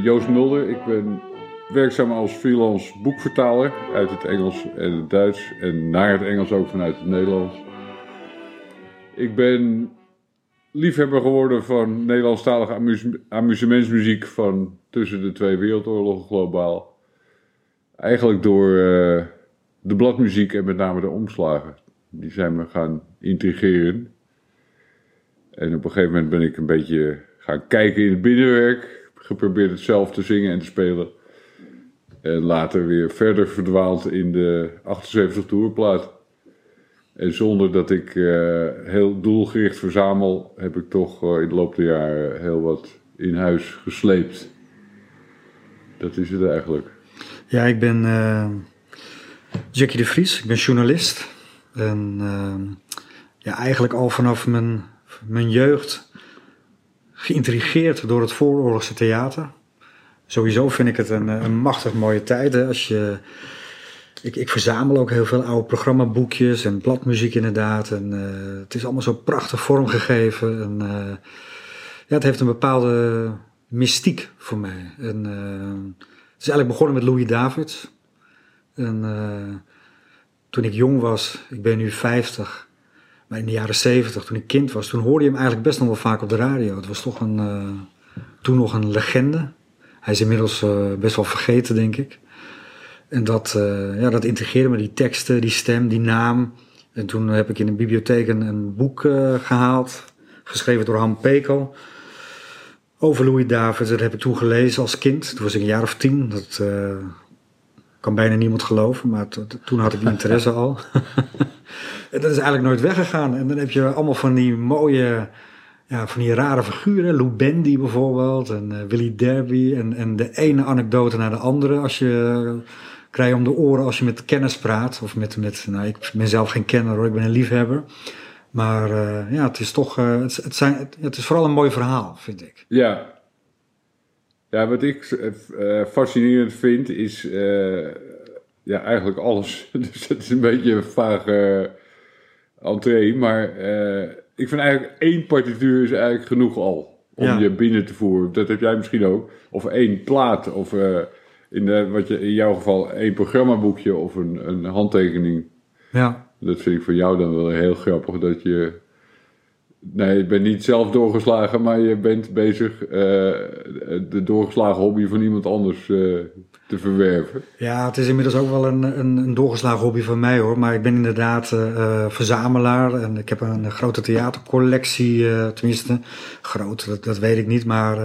Uh, Joost Mulder. Ik ben werkzaam als freelance boekvertaler uit het Engels en het Duits. En naar het Engels ook vanuit het Nederlands. Ik ben liefhebber geworden van Nederlandstalige amuse amusementsmuziek van tussen de twee wereldoorlogen globaal. Eigenlijk door uh, de bladmuziek en met name de omslagen. Die zijn me gaan intrigeren. En op een gegeven moment ben ik een beetje gaan kijken in het binnenwerk. Geprobeerd het zelf te zingen en te spelen. En later weer verder verdwaald in de 78 toerplaat. En zonder dat ik uh, heel doelgericht verzamel, heb ik toch uh, in de loop der jaren heel wat in huis gesleept. Dat is het eigenlijk. Ja, ik ben uh, Jackie de Vries, ik ben journalist. En ja, eigenlijk al vanaf mijn, mijn jeugd geïntrigeerd door het vooroorlogse theater. Sowieso vind ik het een, een machtig mooie tijd. Als je, ik, ik verzamel ook heel veel oude programmaboekjes en bladmuziek inderdaad. En uh, het is allemaal zo prachtig vormgegeven. En, uh, ja, het heeft een bepaalde mystiek voor mij. En, het is eigenlijk begonnen met Louis Davids. En toen ik jong was, ik ben nu 50, maar in de jaren 70, toen ik kind was, toen hoorde je hem eigenlijk best nog wel vaak op de radio. Het was toch een, toen nog een legende. Hij is inmiddels best wel vergeten, denk ik. En dat, uh, ja, dat integreerde me, die teksten, die stem, die naam. En toen heb ik in een bibliotheek een, een boek gehaald, geschreven door Han Pekel. Over Louis David. Dat heb ik toen gelezen als kind. Toen was ik een jaar of tien. Dat kan bijna niemand geloven, maar toen had ik die interesse al. En dat is eigenlijk nooit weggegaan. En dan heb je allemaal van die mooie, ja, van die rare figuren. Lou Bendy bijvoorbeeld en uh, Willy Derby. En, en de ene anekdote naar de andere. Als je krijg je om de oren als je met kennis praat. Of met, met nou, ik ben zelf geen kenner hoor, ik ben een liefhebber. Maar uh, ja, het is toch, het, zijn, het, is vooral een mooi verhaal, vind ik. Ja. Ja, wat ik fascinerend vind is ja, eigenlijk alles. dus het is een beetje een vage entree. Maar ik vind eigenlijk één partituur is eigenlijk genoeg al. Om ja. je binnen te voeren. Dat heb jij misschien ook. Of één plaat. Of in, de, wat je, in jouw geval één programmaboekje of een, een handtekening. Ja. Dat vind ik voor jou dan wel heel grappig dat je. Nee, je bent niet zelf doorgeslagen, maar je bent bezig uh, de doorgeslagen hobby van iemand anders uh, te verwerven. Ja, het is inmiddels ook wel een, een, een doorgeslagen hobby van mij hoor. Maar ik ben inderdaad uh, verzamelaar en ik heb een, grote theatercollectie. tenminste, groot, dat, weet ik niet. Maar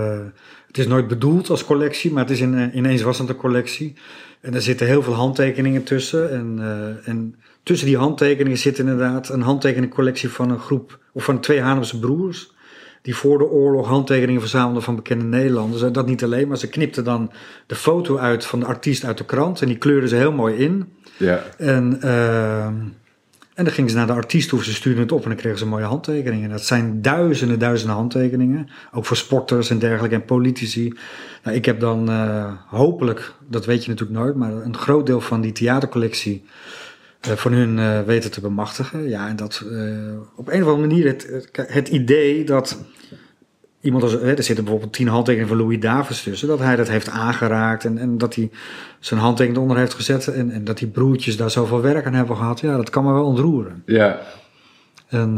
het is nooit bedoeld als collectie, maar het is in, ineens was het een collectie. En er zitten heel veel handtekeningen tussen. En, en tussen die handtekeningen zit inderdaad een handtekeningcollectie van een groep, of van twee Haarlemse broers. Die voor de oorlog handtekeningen verzamelden van bekende Nederlanders. En dat niet alleen, maar ze knipten dan de foto uit van de artiest uit de krant. En die kleurden ze heel mooi in. Ja. En, uh, en dan gingen ze naar de artiest toe, ze stuurden het op en dan kregen ze mooie handtekeningen. Dat zijn duizenden, duizenden handtekeningen. Ook voor sporters en dergelijke en politici. Nou, ik heb dan uh, hopelijk, dat weet je natuurlijk nooit, maar een groot deel van die theatercollectie uh, van hun uh, weten te bemachtigen. Ja, en dat op een of andere manier het, het idee dat iemand als, hè, er zitten bijvoorbeeld tien handtekeningen van Louis Davis tussen, dat hij dat heeft aangeraakt en, en dat hij zijn handtekening onder heeft gezet en, en dat die broertjes daar zoveel werk aan hebben gehad, ja, dat kan me wel ontroeren. Ja. En uh,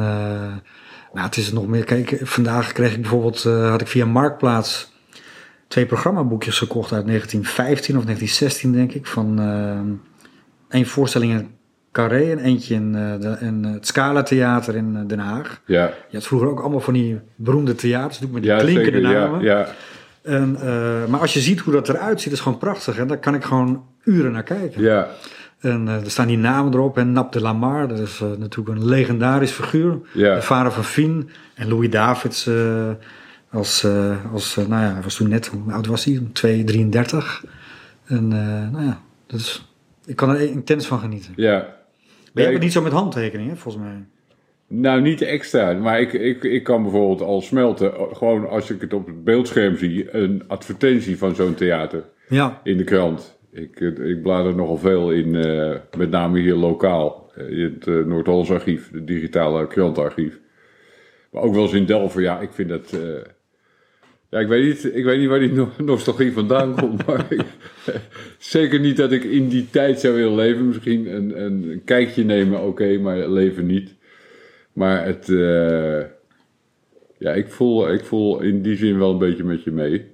nou, het is nog meer, kijk, vandaag kreeg ik bijvoorbeeld, uh, had ik via Marktplaats twee programmaboekjes gekocht uit 1915 of 1916 denk ik, van uh, een voorstelling in Carré en eentje in, uh, de, in het Scala Theater in Den Haag. Ja. Je had vroeger ook allemaal van die beroemde theaters, doe met die ja, klinkende zeker, namen. Ja, ja. En, uh, maar als je ziet hoe dat eruit ziet, is gewoon prachtig. En daar kan ik gewoon uren naar kijken. Ja. En uh, er staan die namen erop. En Nap de Lamar, dat is uh, natuurlijk een legendarisch figuur. Ja. De vader van Fien. En Louis Davids als, als nou ja, hij was toen net, hoe oud was hij? 2, 33. En nou ja, dat is, ik kan er intens van genieten. Ja. Jij niet zo met handtekeningen, volgens mij. Nou, niet extra. Maar ik, ik, ik kan bijvoorbeeld al smelten, gewoon als ik het op het beeldscherm zie, een advertentie van zo'n theater ja. in de krant. Ik, ik blader nogal veel in, uh, met name hier lokaal, in het uh, Noord-Hollands archief, het digitale krantenarchief. Maar ook wel eens in Delver, ja, ik vind dat... Uh, Ja, ik weet niet, ik weet niet waar die no- nostalgie vandaan komt, maar ik- zeker niet dat ik in die tijd zou willen leven. Misschien een, een, een kijkje nemen, oké, maar leven niet. Maar het, eh, ja, ik voel, ik voel in die zin wel een beetje met je mee.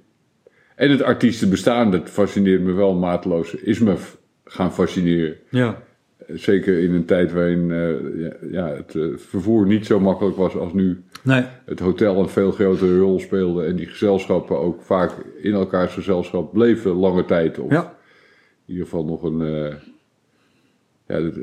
En het artiestenbestaan, dat fascineert me wel mateloos, is me gaan fascineren. Ja. Zeker in een tijd waarin eh, ja, ja, het eh, vervoer niet zo makkelijk was als nu Nee. het hotel een veel grotere rol speelde en die gezelschappen ook vaak in elkaars gezelschap bleven lange tijd. Of Ja. in ieder geval nog een. eh, ja, dat-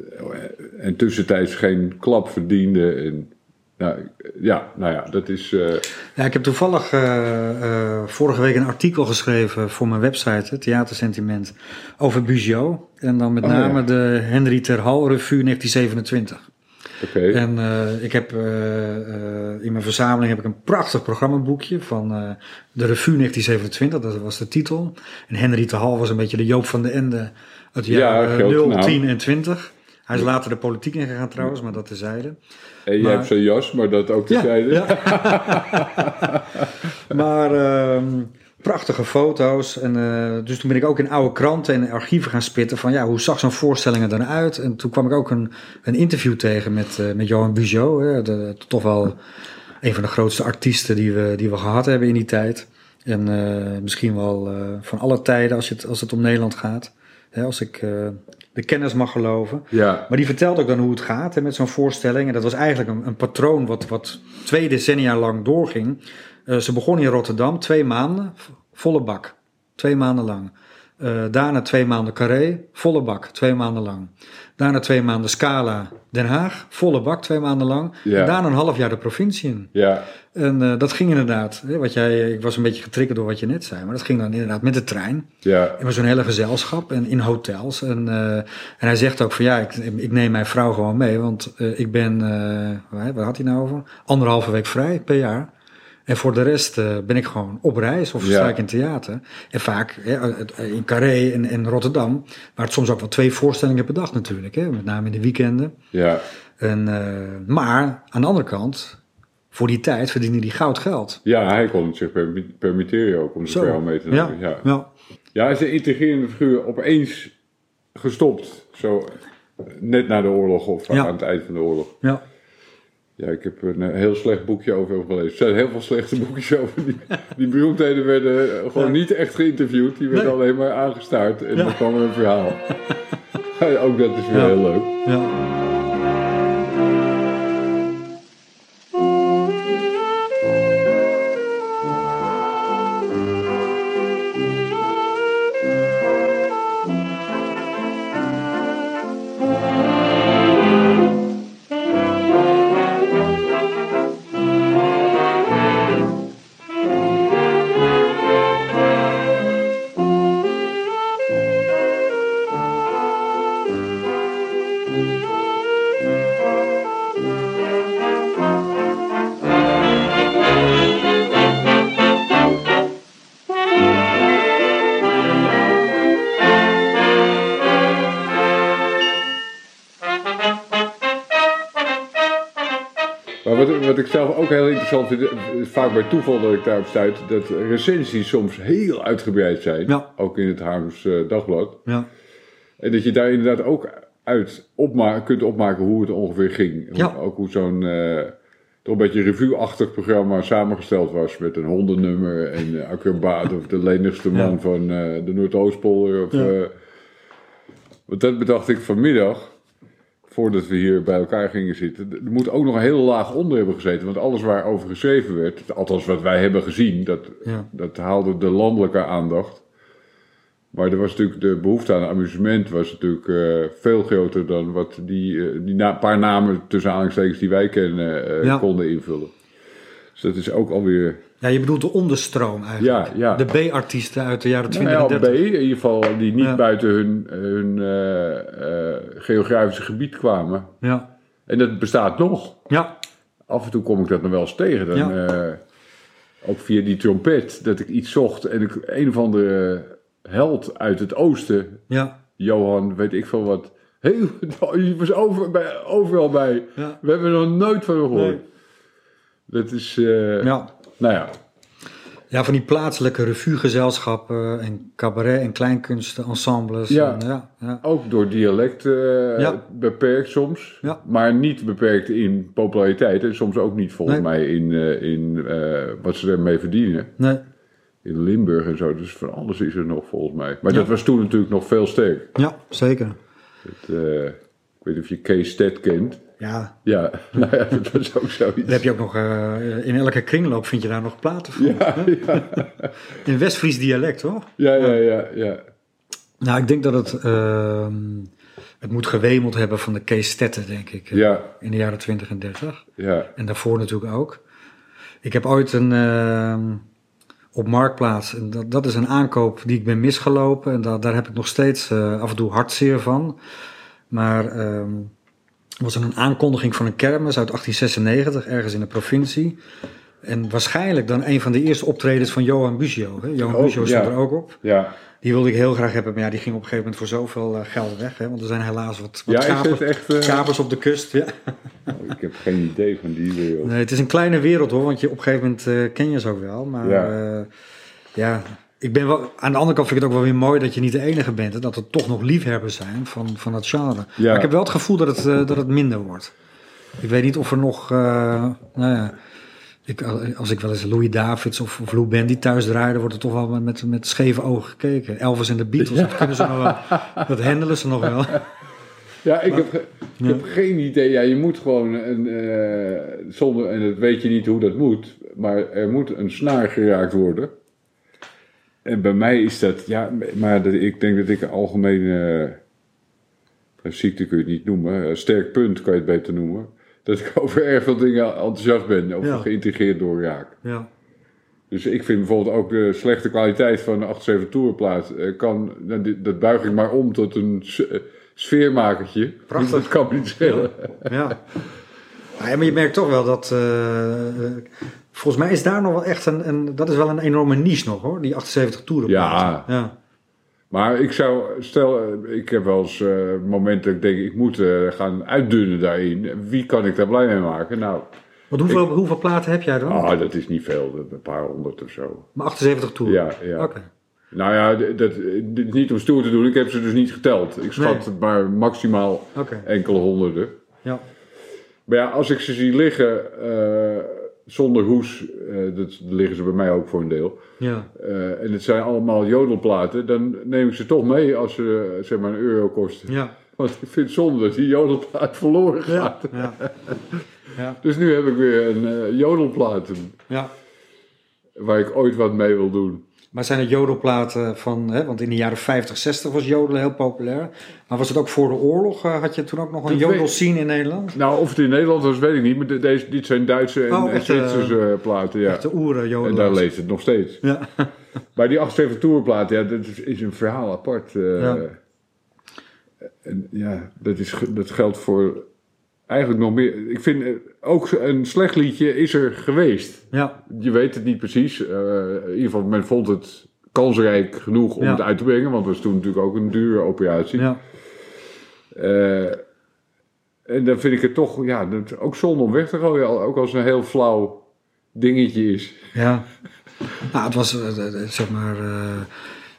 en tussentijds geen klap verdiende. En, nou, ja, nou ja, dat is. eh, Ja, ik heb toevallig eh, eh, vorige week een artikel geschreven voor mijn website, het Theatersentiment, over Bugeaud. En dan met Oh, name ja. de Henry Terhal Revue 1927. En eh, ik heb eh, eh, in mijn verzameling heb ik een prachtig programmaboekje van de Revue 1927, dat was de titel. En Henry Terhal was een beetje de Joop van de Ende uit de Ja, jaren grote 0, naam. 10 en 20. Hij is later de politiek ingegaan trouwens, maar dat tezijde. En je maar- hebt zijn jas, maar dat ook tezijde. Ja, maar ehm, prachtige foto's. En, eh, dus toen ben ik ook in oude kranten en archieven gaan spitten van ja, hoe zag zo'n voorstelling er dan uit? En toen kwam ik ook een, een interview tegen met, eh, met Johan Bugeaud. Hè, de, toch wel een van de grootste artiesten die we, die we gehad hebben in die tijd. En eh, misschien wel van alle tijden als, je het, als het om Nederland gaat. Hè, als ik de kennis mag geloven. Ja, Maar die vertelt ook dan hoe het gaat hè, met zo'n voorstelling. En dat was eigenlijk een, een patroon wat, wat twee decennia lang doorging. Eh, ze begon in Rotterdam, twee maanden, volle bak. Twee maanden lang. Eh, daarna twee maanden Carré, volle bak, twee maanden lang. Daarna twee maanden Scala, Den Haag, volle bak, twee maanden lang. Ja. En daarna een half jaar de provincie in. ja, En eh, dat ging inderdaad, hè, wat jij, ik was een beetje getriggerd door wat je net zei, maar dat ging dan inderdaad met de trein. ja. En we zo'n hele gezelschap en in hotels. En, en hij zegt ook van ja, ik, ik neem mijn vrouw gewoon mee. Want ik ben, waar, waar had hij nou over? Anderhalve week vrij per jaar. En voor de rest eh, ben ik gewoon op reis of Ja. sta ik in theater. En vaak hè, het- in Carré en, en Rotterdam. Maar het soms ook wel twee voorstellingen per dag natuurlijk. Hè, met name in de weekenden. ja. En, eh, maar aan de andere kant, voor die tijd verdiende hij goud geld. Ja, hij kon het zich permi- permitteren ook om zijn vrouw mee te ja, nemen. Ja. ja. Ja, hij is een integrerende figuur opeens gestopt. Zo net na de oorlog of Ja. aan het eind van de oorlog. ja. Ja, ik heb een eh, heel slecht boekje over hem gelezen. Er zijn heel veel slechte boekjes over. Die, die beroemdheden werden eh, gewoon Ja. niet echt geïnterviewd. Die werden Nee. alleen maar aangestaard. En Ja. dan kwam er een verhaal. Ook dat is weer heel leuk. ja. Interessant vind, vaak bij toeval dat ik daarop stuit, dat recensies soms heel uitgebreid zijn. Ja. Ook in het Haarlems eh, Dagblad. ja. En dat je daar inderdaad ook uit opma kunt opmaken hoe het ongeveer ging. Ja. Ook hoe zo'n eh, toch een beetje revue-achtig programma samengesteld was. Met een hondennummer en acrobaat of de lenigste man Ja. van de Noordoostpolder. Of, Ja. want dat bedacht ik vanmiddag, voordat we hier bij elkaar gingen zitten. Er moet ook nog een hele laag onder hebben gezeten. Want alles waarover geschreven werd, althans wat wij hebben gezien, dat, Ja. dat haalde de landelijke aandacht. Maar er was natuurlijk de behoefte aan amusement was natuurlijk eh, veel groter dan wat die, eh, die na- paar namen tussen aanhalingstekens die wij kennen eh, Ja. konden invullen. Dus dat is ook alweer. Ja, je bedoelt de onderstroom eigenlijk. Ja, ja. De B-artiesten uit de jaren Nou 20 ja, en B, 30. in ieder geval die niet Ja. buiten hun, hun eh, eh, geografische gebied kwamen. Ja. En dat bestaat nog. Ja. Af en toe kom ik dat nog wel eens tegen. Dan, Ja. eh, ook via die trompet, dat ik iets zocht en ik een of andere held uit het oosten, Ja. Johan, weet ik veel wat. Heel, die was over, bij, overal bij. Ja. We hebben er nog nooit van gehoord. Nee. Dat is, Ja. Nou ja. Ja, van die plaatselijke revuegezelschappen en cabaret en kleinkunstensembles. Ja. En, ja, ja. Ook door dialect eh, Ja. beperkt soms. Ja. Maar niet beperkt in populariteit. En soms ook niet volgens Nee. mij in, eh, in eh, wat ze ermee verdienen. Nee, In Limburg en zo. Dus van alles is er nog volgens mij. Maar dat was toen natuurlijk nog veel sterker. ja, zeker. Het, ik weet niet of je Kees Stad kent. Ja, Ja, nou ja, dat was ook zoiets. dan heb je ook nog, eh, in elke kringloop vind je daar nog platen van. Ja, ja, In Westfries dialect, toch? ja, ja, ja, ja. Nou, ik denk dat het, ehm, het moet gewemeld hebben van de Kees Stetten, denk ik. Ja, In de jaren 20 en 30. ja. En daarvoor natuurlijk ook. Ik heb ooit een, ehm, op Marktplaats, en dat, dat is een aankoop die ik ben misgelopen. En da- daar heb ik nog steeds eh, af en toe hartzeer van. Maar ehm was een aankondiging van een kermis uit 1896, ergens in de provincie. En waarschijnlijk dan een van de eerste optredens van Johan Buzio. Hè? Johan Oh, Buzio stond ja. er ook op. Ja, Die wilde ik heel graag hebben, maar ja, die ging op een gegeven moment voor zoveel eh, geld weg. Hè? Want er zijn helaas wat, wat ja is kapers, het echt... eh, kapers op de kust. Ja. oh, ik heb geen idee van die wereld. Nee, het is een kleine wereld hoor, want je, op een gegeven moment eh, ken je ze ook wel. Maar Ja. Ja. ja, ik ben wel, aan de andere kant vind ik het ook wel weer mooi dat je niet de enige bent. Hè, dat er toch nog liefhebbers zijn van, van dat genre. Ja. Maar ik heb wel het gevoel dat het, eh, dat het minder wordt. Ik weet niet of er nog, eh, nou ja, ik, als ik wel eens Louis Davids of, of Lou Bendy thuis draaide, wordt er toch wel met, met scheve ogen gekeken. Elvis en de Beatles, dat kunnen ze nog wel, dat handelen ze nog wel. Ja, ik, heb, ge- ik Ja. heb geen idee. Ja, je moet gewoon een, eh, zonder, en dat weet je niet hoe dat moet, maar er moet een snaar geraakt worden. En bij mij is dat, ja, maar dat, ik denk dat ik een algemene eh, ziekte kun je het niet noemen, een sterk punt kan je het beter noemen. Dat ik over erg veel dingen enthousiast ben of Ja. geïntegreerd door raak. Ja, Dus ik vind bijvoorbeeld ook de slechte kwaliteit van de 78 toerplaat eh, kan, nou, dat buig ik maar om tot een eh, sfeermakertje. Prachtig. Dat kan niet schelen. ja. Ja, maar je merkt toch wel dat. eh, volgens mij is daar nog wel echt een, een. Dat is wel een enorme niche nog hoor, die 78 toeren. Ja. ja. Maar ik zou, stel, eh, ik heb wel eens eh, momenten dat ik denk, ik moet gaan uitdunnen daarin. Wie kan ik daar blij mee maken? Nou, Want hoeveel, hoeveel platen heb jij dan? ah, dat is niet veel, een paar honderd of zo. Maar 78 toeren. Ja, ja. Oké. Nou ja, dat, niet om stoer te doen, ik heb ze dus niet geteld. Ik schat Nee. maar maximaal enkele honderden. Ja. Maar ja, als ik ze zie liggen eh, zonder hoes, eh, dat liggen ze bij mij ook voor een deel. Ja. eh, en het zijn allemaal jodelplaten, dan neem ik ze toch mee als ze zeg maar een euro kosten. Ja. Want ik vind het zonde dat die jodelplaat verloren gaat. Ja. Ja. Ja. Dus nu heb ik weer een jodelplaat ja. waar ik ooit wat mee wil doen. Maar zijn het jodelplaten van, hè, want in de jaren 50, 60 was jodelen heel populair. Maar was het ook voor de oorlog? eh, had je toen ook nog een weet- jodelscene in Nederland? Nou, of het in Nederland was, weet ik niet. Maar de- deze, dit zijn Duitse en, Oh, en echt, eh, Zwitserse eh, platen, ja. De oeren En jodelaars. daar leeft het nog steeds. Ja. Maar die 78 toerplaat, ja, dat is, een verhaal apart. Ja. En ja, dat, is, dat geldt voor eigenlijk nog meer. Ik vind eh, ook een slecht liedje is er geweest. Ja. Je weet het niet precies. eh, in ieder geval, men vond het kansrijk genoeg om Ja. het uit te brengen. Want het was toen natuurlijk ook een dure operatie. Ja. Eh, en dan vind ik het toch, ja, dat, ook zonde om weg te gooien. Ook als het een heel flauw dingetje is. Ja. Nou, het was, zeg maar...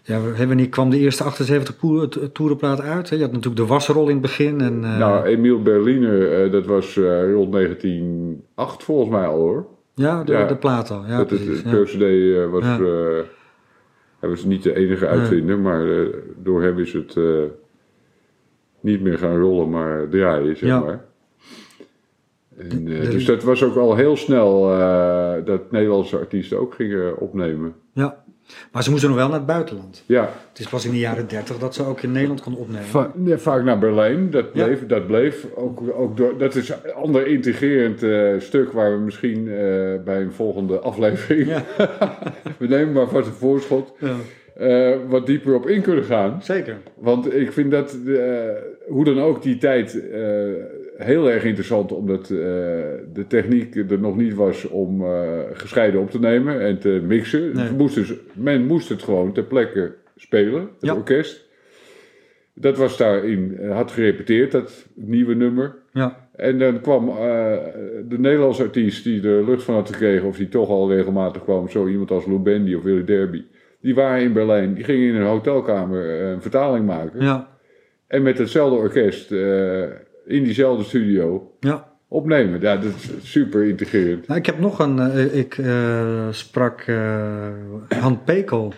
ja, wanneer kwam de eerste 78 poer- to- toerenplaat uit? hè? Je had natuurlijk de wasrol in het begin. En, eh, Nou, Emiel Berliner, eh, dat was eh, rond 1908 volgens mij al hoor. ja, de, ja. de plaat al. Ja, dat precies. het ja. Was, Ja. hij was niet de enige uitvinder, maar door hem is het niet meer gaan rollen, maar draaien, zeg Ja. maar. En, eh, dus dat was ook al heel snel eh, dat Nederlandse artiesten ook gingen opnemen. ja. Maar ze moesten nog wel naar het buitenland. Ja, Het is pas in de jaren 30 dat ze ook in Nederland kon opnemen. Va- ja, vaak naar Berlijn, dat Ja. bleef. Dat, bleef. Ook, ook door, dat is een ander integrerend eh, stuk waar we misschien bij een volgende aflevering, Ja. we nemen maar vast een voorschot, Ja. wat dieper op in kunnen gaan. Zeker. Want ik vind dat, hoe dan ook, die tijd heel erg interessant, omdat eh, de techniek er nog niet was om eh, gescheiden op te nemen en te mixen. Nee. Moest dus, men moest het gewoon ter plekke spelen, het Ja. orkest. Dat was daarin, eh, had gerepeteerd, dat nieuwe nummer. Ja. En dan kwam de Nederlandse artiest die er lucht van had gekregen, of die toch al regelmatig kwam, zo iemand als Lou Bendy of Willy Derby. Die waren in Berlijn, die gingen in een hotelkamer een vertaling maken. Ja. En met hetzelfde orkest in diezelfde studio Ja. opnemen. Ja, dat is super integrerend. Nou, ik heb nog een. eh, ik eh, sprak eh Han Pekel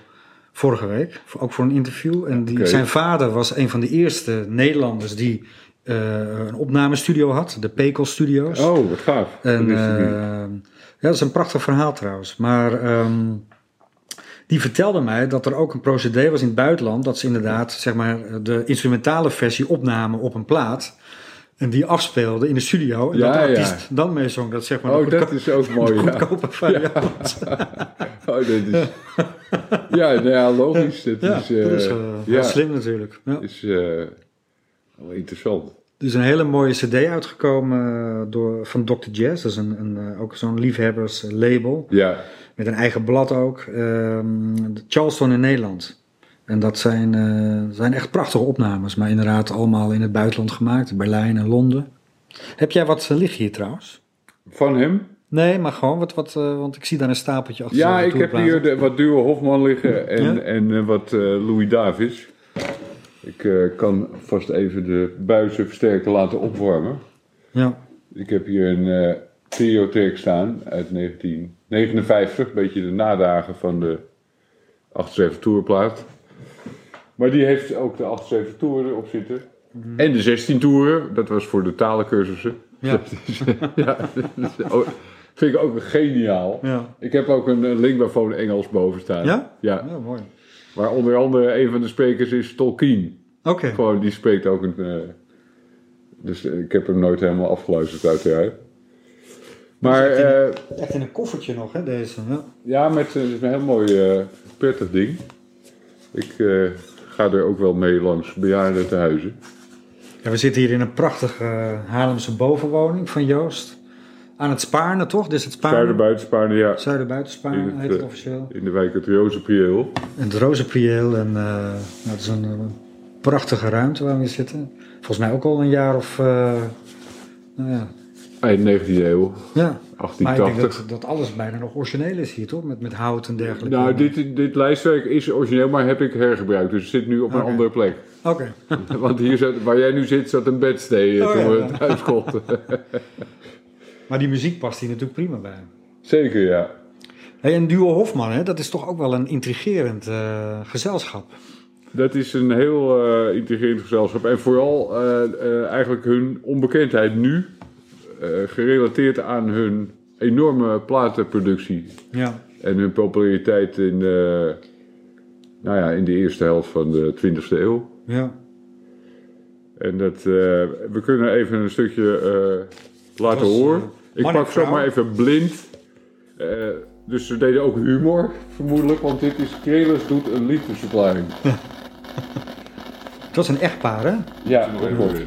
vorige week, ook voor een interview. En die, zijn vader was een van de eerste Nederlanders die eh, een opnamestudio had, de Pekel Studios. Oh, wat gaaf. En, Dat eh, ja, dat is een prachtig verhaal trouwens. Maar ehm, die vertelde mij dat er ook een procedé was in het buitenland. Dat ze inderdaad zeg maar, de instrumentale versie opnamen op een plaat. En die afspeelden in de studio. En Ja, dat de ja. artiest dan mee zong. Dat zeg maar oh, dat is ook mooi. Ja. variant. Oh, dat is... ja, nou ja, logisch. Dat Ja, is, eh, dat is eh, ja, slim natuurlijk. Ja. is eh, wel interessant. Er is een hele mooie cd uitgekomen eh, door, van Dr. Jazz. Dat is een, een, eh, ook zo'n liefhebberslabel. Ja, Met een eigen blad ook. ehm, Charleston in Nederland. En dat zijn, eh, zijn echt prachtige opnames. Maar inderdaad allemaal in het buitenland gemaakt. Berlijn en Londen. Heb jij wat eh, liggen hier trouwens? van hem? Nee, maar gewoon wat, wat eh, want ik zie daar een stapeltje achter. Ja, ik heb hier de, wat Duo Hofman liggen en, Ja? en wat Louis Davis. Ik kan vast even de buizen versterker laten opwarmen. Ja, Ik heb hier een Triotheek staan uit 1959, een beetje de nadagen van de 78 toerplaat. Maar die heeft ook de 78 toeren erop zitten. En de 16 toeren, dat was voor de talencursussen. Ja. Ja, ook- vind ik ook geniaal. ja. Ik heb ook een, een linkbafoon Engels boven staan. Ja? Ja, ja mooi. waar onder andere een van de sprekers is Tolkien. Oké. Gewoon, die spreekt ook een... eh, dus eh, ik heb hem nooit helemaal afgeluisterd uiteraard. Maar echt eh, Echt in een koffertje nog, hè, deze. Ja. ja, met het is een heel mooi eh, prettig ding. Ik eh, ga er ook wel mee langs bejaarden te huizen. Ja, we zitten hier in een prachtige eh, Haarlemse bovenwoning van Joost. Aan het Spaarne, toch? Dit is het Spaarne. Zuiderbuitenspaarne, ja. Zuiderbuitenspaarne het, heet het eh, officieel. In de wijk het Rozenprieel. En het Rozenprieel. En eh, nou, het is een, prachtige ruimte waar we zitten. Volgens mij ook al een jaar of... nou ja. Eind 19e eeuw, ja. Maar ik denk 1880. dat, dat alles bijna nog origineel is hier, toch? Met, met hout en dergelijke. Nou, dit, dit lijstwerk is origineel, maar heb ik hergebruikt. Dus het zit nu op een andere plek. Oké. Want hier zat, waar jij nu zit, zat een bedstee eh, Oh, toen ja, we ja. kochten. Maar die muziek past hier natuurlijk prima bij. Zeker, ja. Hey, en Duo Hofman, hè, dat is toch ook wel een intrigerend eh, gezelschap. Dat is een heel eh intrigerend gezelschap. En vooral eigenlijk hun onbekendheid nu, gerelateerd aan hun enorme platenproductie. Ja. En hun populariteit in, eh, nou ja, in de eerste helft van de 20e eeuw. Ja. En dat, eh, we kunnen even een stukje eh, laten Dat was, horen. eh, Ik pak zomaar even blind. Eh, dus ze deden ook humor, vermoedelijk, want dit is Krelis doet een liefdesverklaring. Het was een echtpaar, hè? Ja, dat klopt.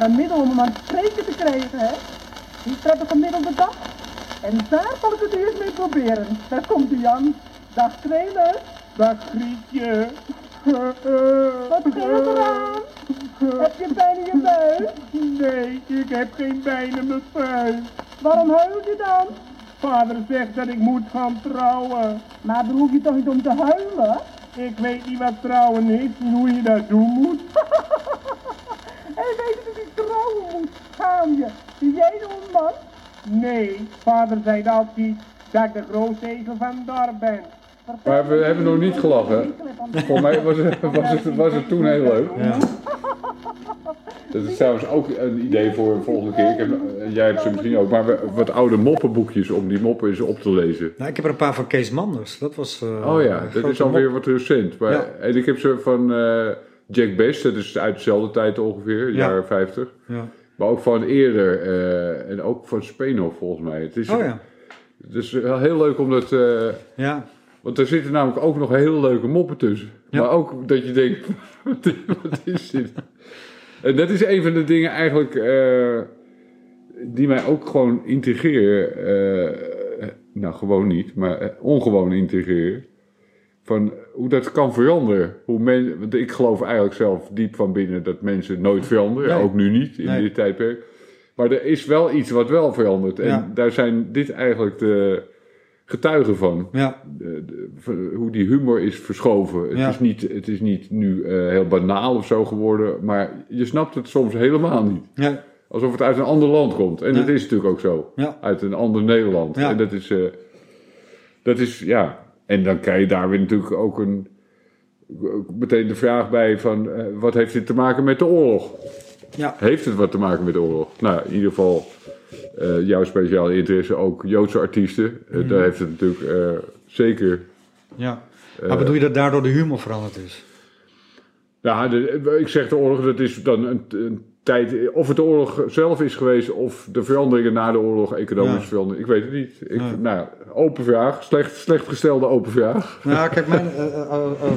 Maar een middel om hem aan het spreken te krijgen, hè? Die heb ik gemiddelde dag. En daar zal ik het eerst mee proberen. Daar komt hij aan. Dag trainer. Dag Grietje. Wat scheelt er aan? Heb je pijn in je buik? Nee, ik heb geen pijn in mijn buik. Waarom huil je dan? Vader zegt dat ik moet gaan trouwen. Maar dan hoef je toch niet om te huilen? Ik weet niet wat trouwen is en hoe je dat doen moet. Hij weet dat ik trouwen moet. Schaam je. Ben jij een man? Nee, vader zei altijd dat ik de grootste ezel van het dorp ben. Maar we hebben nog niet gelachen. Voor mij was het, was het, was het toen heel leuk. Ja. Dat is trouwens ook een idee voor een volgende keer. Ik heb, jij hebt ze misschien ook, maar wat oude moppenboekjes om die moppen eens op te lezen. Nou, ik heb er een paar van Kees Manders. Dat was. eh, Oh ja, dat is alweer wat recent. Maar, Ja. En ik heb ze van eh, Jack Best, dat is uit dezelfde tijd ongeveer, Ja. jaren 50. mop. Ja. Maar ook van eerder eh, en ook van Speno volgens mij. Het is, Oh ja. het is wel heel leuk om dat... eh, Ja. want er zitten namelijk ook nog hele leuke moppen tussen. Ja. Maar ook dat je denkt, wat is, dit? En dat is een van de dingen eigenlijk eh, die mij ook gewoon intrigeren. eh, nou, gewoon niet, maar ongewoon intrigeren. Van hoe dat kan veranderen. Hoe men, want ik geloof eigenlijk zelf diep van binnen dat mensen nooit veranderen. Nee. Ook nu niet, in Nee. dit tijdperk. Maar er is wel iets wat wel verandert. En Ja. daar zijn dit eigenlijk de getuigen van Ja. de- hoe die humor is verschoven. Het, Ja. is, niet, het is niet nu eh, heel banaal of zo geworden, maar je snapt het soms helemaal niet. Ja. Alsof het uit een ander land komt. En dat is natuurlijk ook zo. Uit een ander Nederland. En dat is, eh, dat is, ja. En dan krijg je daar weer natuurlijk ook een, meteen de vraag bij van, eh, wat heeft dit te maken met de oorlog? Ja. Heeft het wat te maken met de oorlog? Nou, in ieder geval, eh, jouw speciale interesse ook Joodse artiesten. Eh, Mhm. Daar heeft het natuurlijk zeker ja. Maar bedoel je dat daardoor de humor veranderd is? Ja, de- ik zeg de oorlog, dat is dan een, een tijd. Of het de oorlog zelf is geweest, of de veranderingen na de oorlog, economische Ja. veranderingen. Ik weet het niet. Ik, Ja. Nou, open vraag. Slecht, slecht gestelde open vraag. Nou, kijk, mijn, eh, eh, eh,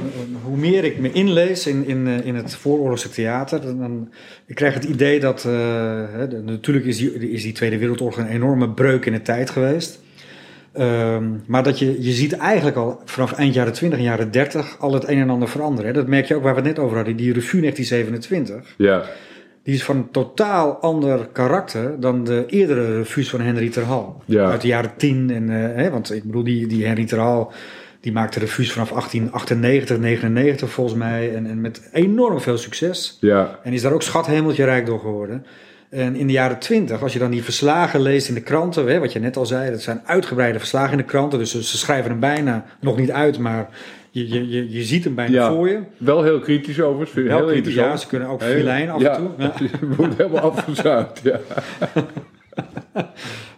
hoe meer ik me inlees in, in, in het vooroorlogse theater, dan, dan ik krijg het idee dat, de- natuurlijk is die, is die Tweede Wereldoorlog een enorme breuk in de tijd geweest. Ehm, maar dat je, je ziet eigenlijk al vanaf eind jaren 20 en jaren 30 al het een en ander veranderen. Hè. Dat merk je ook waar we het net over hadden, die revue 1927. Ja, Die is van een totaal ander karakter dan de eerdere revues van Henry Terhal. Ja. Uit de jaren 10. En, eh, hè, want ik bedoel, die, die Henry Terhal die maakte revues vanaf 1898, 99 volgens mij. En, en met enorm veel succes. ja, En is daar ook schathemeltje rijk door geworden. En in de jaren 20, als je dan die verslagen leest in de kranten, hè, wat je net al zei, dat zijn uitgebreide verslagen in de kranten. Dus ze, ze schrijven hem bijna nog niet uit, maar je, je, je, je ziet hem bijna Ja. voor je. wel heel kritisch overigens. Vind Wel heel kritisch, ja, ze kunnen ook Heel- filijn af en toe. Ja. Je wordt helemaal afgezuigd. Ja.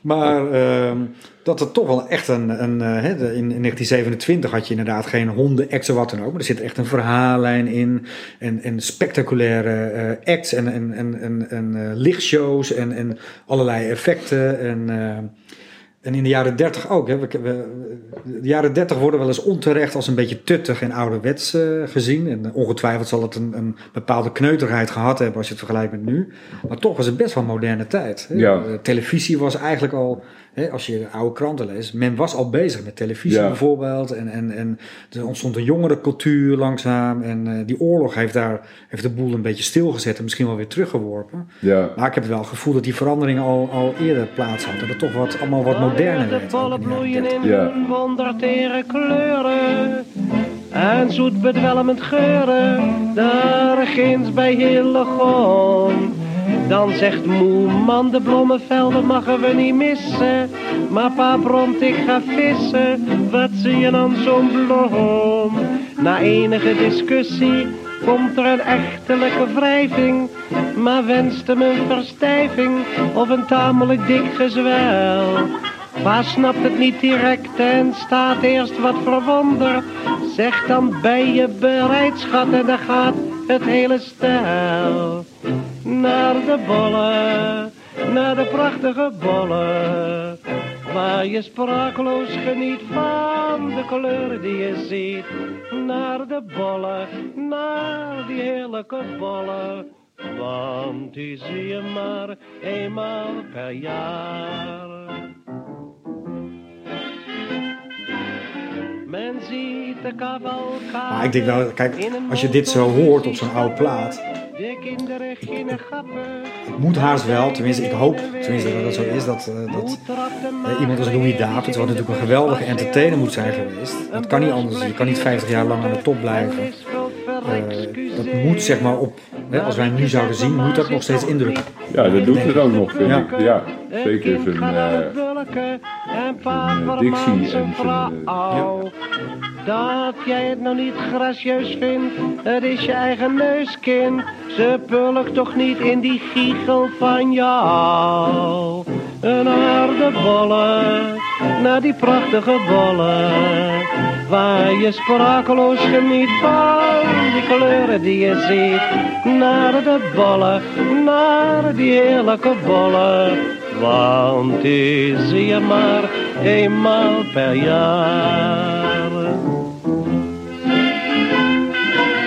Maar ehm, dat het toch wel echt een. een eh, in, in 1927 had je inderdaad geen honden, acts of wat dan ook. Maar er zit echt een verhaallijn in. En, en spectaculaire eh, acts en, en, en, en, en eh, lichtshows en, en allerlei effecten. En, eh, en in de jaren 30 ook. Hè. We, we- de jaren 30 worden wel eens onterecht als een beetje tuttig en ouderwets eh, gezien. En ongetwijfeld zal het een, een bepaalde kneuterigheid gehad hebben als je het vergelijkt met nu. Maar toch was het best wel moderne tijd. Hè. Ja. Televisie was eigenlijk al, hè, als je de oude kranten leest, men was al bezig met televisie Ja. bijvoorbeeld. En, en, en er ontstond een jongere cultuur langzaam. En eh, die oorlog heeft, daar, heeft de boel een beetje stilgezet en misschien wel weer teruggeworpen. ja. Maar ik heb wel het gevoel dat die verandering al, al eerder plaats had. Dat het toch wat, allemaal wat De jaren bloeien 30. in Ja. hun wondertere kleuren. En zoet bedwelmend geuren, daar ginds bij Hillegom. Dan zegt moe man, de bloemenvelden mogen we niet missen. Maar pa bromt, ik ga vissen, wat zie je dan zo'n bloem? Na enige discussie komt er een echtelijke wrijving. Maar wenst hem een verstijving of een tamelijk dik gezwel. Pa snapt het niet direct en staat eerst wat verwonderd. Zeg dan ben je bereid, schat, en dan gaat het hele stel. Naar de bollen, naar de prachtige bollen. Waar je sprakeloos geniet van de kleuren die je ziet. Naar de bollen, naar die heerlijke bollen. Want die zie je maar eenmaal per jaar. Men ziet de cavalcade Maar ik denk wel, kijk, als je dit zo hoort op zo'n oude plaat, De kinderen gingen grappen. het moet haast wel, tenminste ik hoop tenminste dat dat zo is, dat, eh, dat eh, iemand als Louis Davids, wat natuurlijk een geweldige entertainer moet zijn geweest, dat kan niet anders, je kan niet 50 jaar lang aan de top blijven. Eh, dat moet zeg maar op, hè, als wij hem nu zouden zien, moet dat nog steeds indruk. ja, dat doet het ook nog, vind Ja. ik. Ja, zeker zijn... eh, en en zijn, vrouw. Dat jij het nou niet gracieus vindt, het is je eigen neuskind. Ze pulkt toch niet in die giegel van jou. Een aardebolle, naar die prachtige bolle. Waar je sprakeloos geniet van die kleuren die je ziet. Naar de bollen, naar die heerlijke bollen. Want die zie je maar eenmaal per jaar.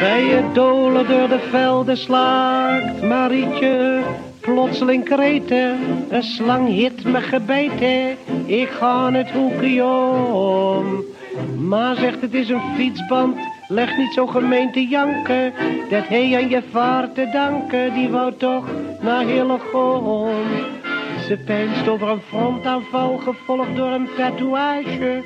Bij je dolen door de velden slaakt Marietje plotseling kreten. Een slang hit me gebeten, ik ga het hoekje om. Maar zegt het is een fietsband, leg niet zo gemeen te janken. Dat hij aan je vaart te danken, die wou toch naar Hillegom. Ze peinst over een frontaanval, gevolgd door een tatoeage.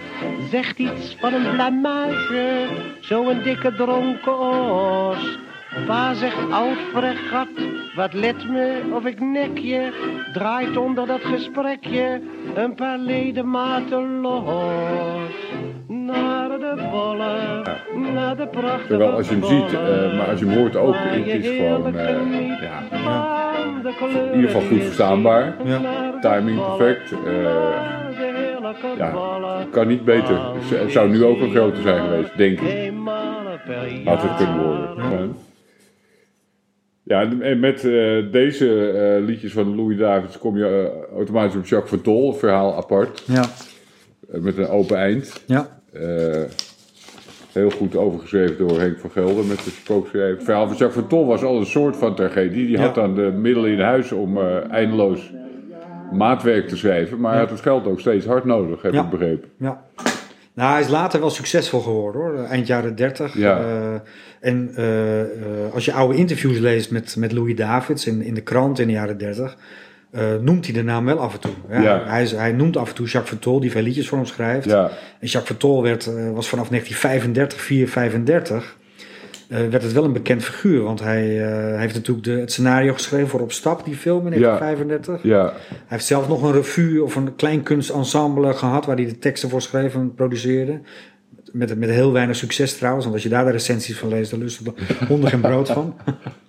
Zegt iets van een blamage, zo'n dikke dronken os. Pa zegt oud fregat, wat let me of ik nek je. Draait onder dat gesprekje een paar ledematen los. Naar de bollen, naar de prachtige Terwijl als je hem ziet, eh, maar als je hem hoort ook, het is gewoon, eh, geniet ja, in ieder geval goed verstaanbaar. Ja. Timing perfect. heerlijke ja, kan niet beter. Het zou nu ook een groter zijn geweest, denk ik. Had het kunnen worden. Ja. Ja, en met eh, deze eh, liedjes van Louis Davids kom je automatisch op Jacques van Tol, verhaal apart, Ja, met een open eind. ja, heel goed overgeschreven door Henk van Gelder met de spookschrijver. Het verhaal van Jacques van Tol was al een soort van tragedie. Die had dan de middelen in huis om eh, eindeloos maatwerk te schrijven, maar hij had het geld ook steeds hard nodig, heb Ja. ik begrepen. ja. Nou, hij is later wel succesvol geworden hoor, eind jaren 30. Ja. Eh, en eh, als je oude interviews leest met, met Louis Davids in, in de krant in de jaren 30, eh, noemt hij de naam wel af en toe. Ja, Ja. Hij, hij noemt af en toe Jacques Vertol, die veel liedjes voor hem schrijft. Ja, En Jacques Vertol werd, eh, was vanaf 1935, 435, eh, werd het wel een bekend figuur. Want hij, hij heeft natuurlijk de, het scenario geschreven voor Op Stap, die film in Ja. 1935. ja, Hij heeft zelf nog een revue of een klein kunstensemble gehad waar hij de teksten voor schreef en produceerde. Met, met heel weinig succes trouwens, want als je daar de recensies van leest, dan lust er honden geen brood van.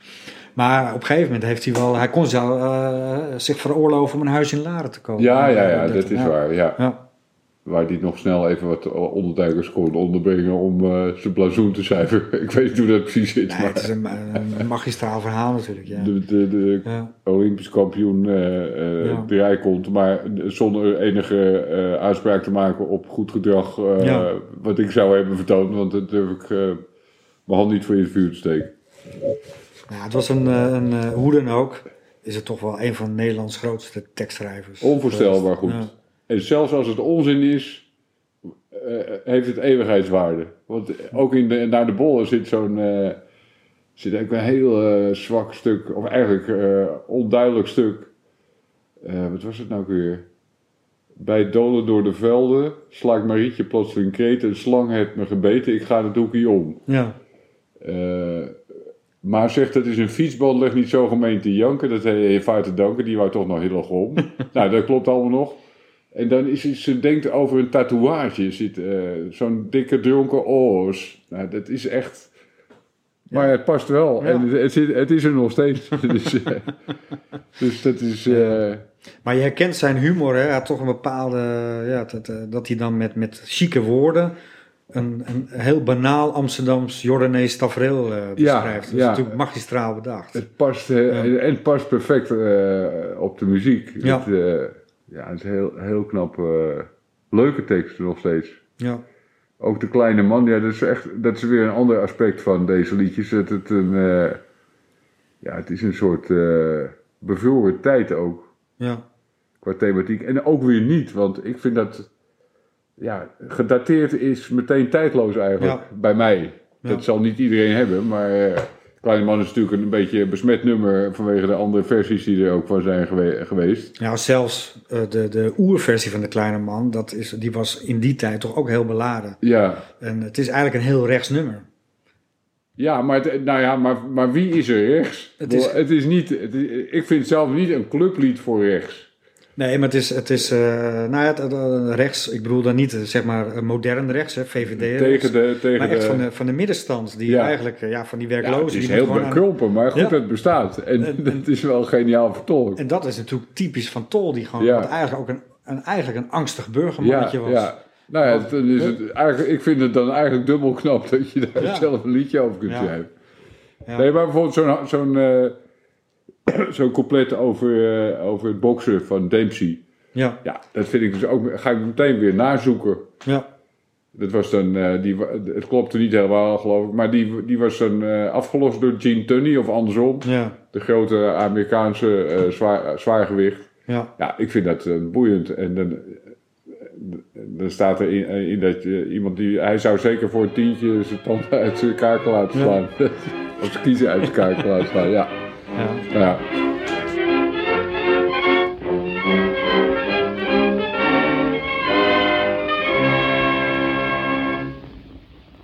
Maar op een gegeven moment heeft hij wel, hij kon zelf, eh, zich veroorloven om een huis in Laren te kopen. ja, ja, ja, Dat- dat is ja. waar. Ja. Ja, Waar die nog snel even wat onderduikers kon onderbrengen om eh, zijn blazoen te cijferen. Ik weet niet hoe dat precies zit. nee, maar het is een, een magistraal verhaal natuurlijk. Ja. de, de, de. Olympisch kampioen erbij komt, maar zonder enige uitspraak te maken op goed gedrag. Wat ik zou hebben vertoond, want dat durf ik mijn hand niet voor in het vuur te steken. Ja, het was een, eh, een eh, hoe dan ook, is het toch wel een van Nederlands grootste tekstschrijvers. Onvoorstelbaar goed. Ja. En zelfs als het onzin is, eh, heeft het eeuwigheidswaarde. Want ook in de, naar de bollen zit zo'n. zit ook een heel zwak stuk, of eigenlijk onduidelijk stuk. Wat was het nou weer? Bij dolen door de velden slaakt Marietje plotseling kreet. Een slang heeft me gebeten, ik ga het hoekje om. Ja, maar zegt dat is een fietsband, leg niet zo gemeen te janken. Dat heeft te danken, die wou toch nog heel erg om. nou, dat klopt allemaal nog. En dan is het, ze denkt over een tatoeage. Zit eh, zo'n dikke dronken oors. Nou, dat is echt. Maar het past wel. Ja. En het, het, zit- het is er nog steeds. dus, eh, dus dat is. eh, Maar je herkent zijn humor, hè? Hij had toch een bepaalde, ja, dat, dat hij dan met, met chique woorden een, een heel banaal Amsterdams Jordanees tafereel eh beschrijft. Dat is ja. natuurlijk magistraal bedacht. Het past, eh, Ja. en het past perfect eh, op de muziek. Ja. Het, ja, het is heel, heel knap. leuke teksten nog steeds. Ja, Ook de kleine man, ja, dat is echt, dat is weer een ander aspect van deze liedjes. Dat het een, ja, het is een soort bevroren tijd ook, ja, qua thematiek. En ook weer niet, want ik vind dat, ja, gedateerd is meteen tijdloos eigenlijk, Ja. bij mij. Ja. Dat zal niet iedereen hebben, maar eh, Kleine Man is natuurlijk een beetje een besmet nummer vanwege de andere versies die er ook van zijn gewe- geweest. ja zelfs eh, de, de oerversie van de kleine man, dat is, die was in die tijd toch ook heel beladen. Ja, En het is eigenlijk een heel rechts nummer. Ja, maar, het- nou ja, maar, maar wie is er rechts? Het is- is, het is niet, het is- ik vind het zelf niet een clublied voor rechts. Nee, maar het is, het is eh, nou ja, het- het- eh, rechts, ik bedoel dan niet eh, zeg maar modern rechts, hè, VVD Tegen de, tegen maar echt de, van de, van de middenstand, die Ja. eigenlijk, ja, van die ja, werklozen. het is die heel gewoon aan- bekrompen, maar goed Ja. het bestaat. En, En- dat is wel geniaal vertolkt. En dat is natuurlijk typisch van Tol, die gewoon Ja. wat eigenlijk ook een, een, eigenlijk een angstig Ja, burgermannetje was. ja. Nou ja, dan is het eigenlijk, ik vind het dan eigenlijk dubbel knap dat je daar Ja. zelf een liedje over kunt Ja. schrijven. Ja. Nee, maar bijvoorbeeld zo'n zo'n zo'n couplet over, eh, over het boksen van Dempsey. Ja, Ja, dat vind ik dus ook, ga ik meteen weer nazoeken. ja, Dat was dan, eh, die, het klopte niet helemaal geloof ik, maar die, die was dan eh, afgelost door Gene Tunney of andersom. ja, De grote Amerikaanse zwaar, zwaargewicht. ja. Ja, ik vind dat boeiend. En dan, dan staat er in, in dat je, iemand die... Hij zou zeker voor een tientje zijn tanden uit zijn kaken laten Ja. slaan. of zijn kiezen uit zijn kaken laten slaan, ja. Ja. ja.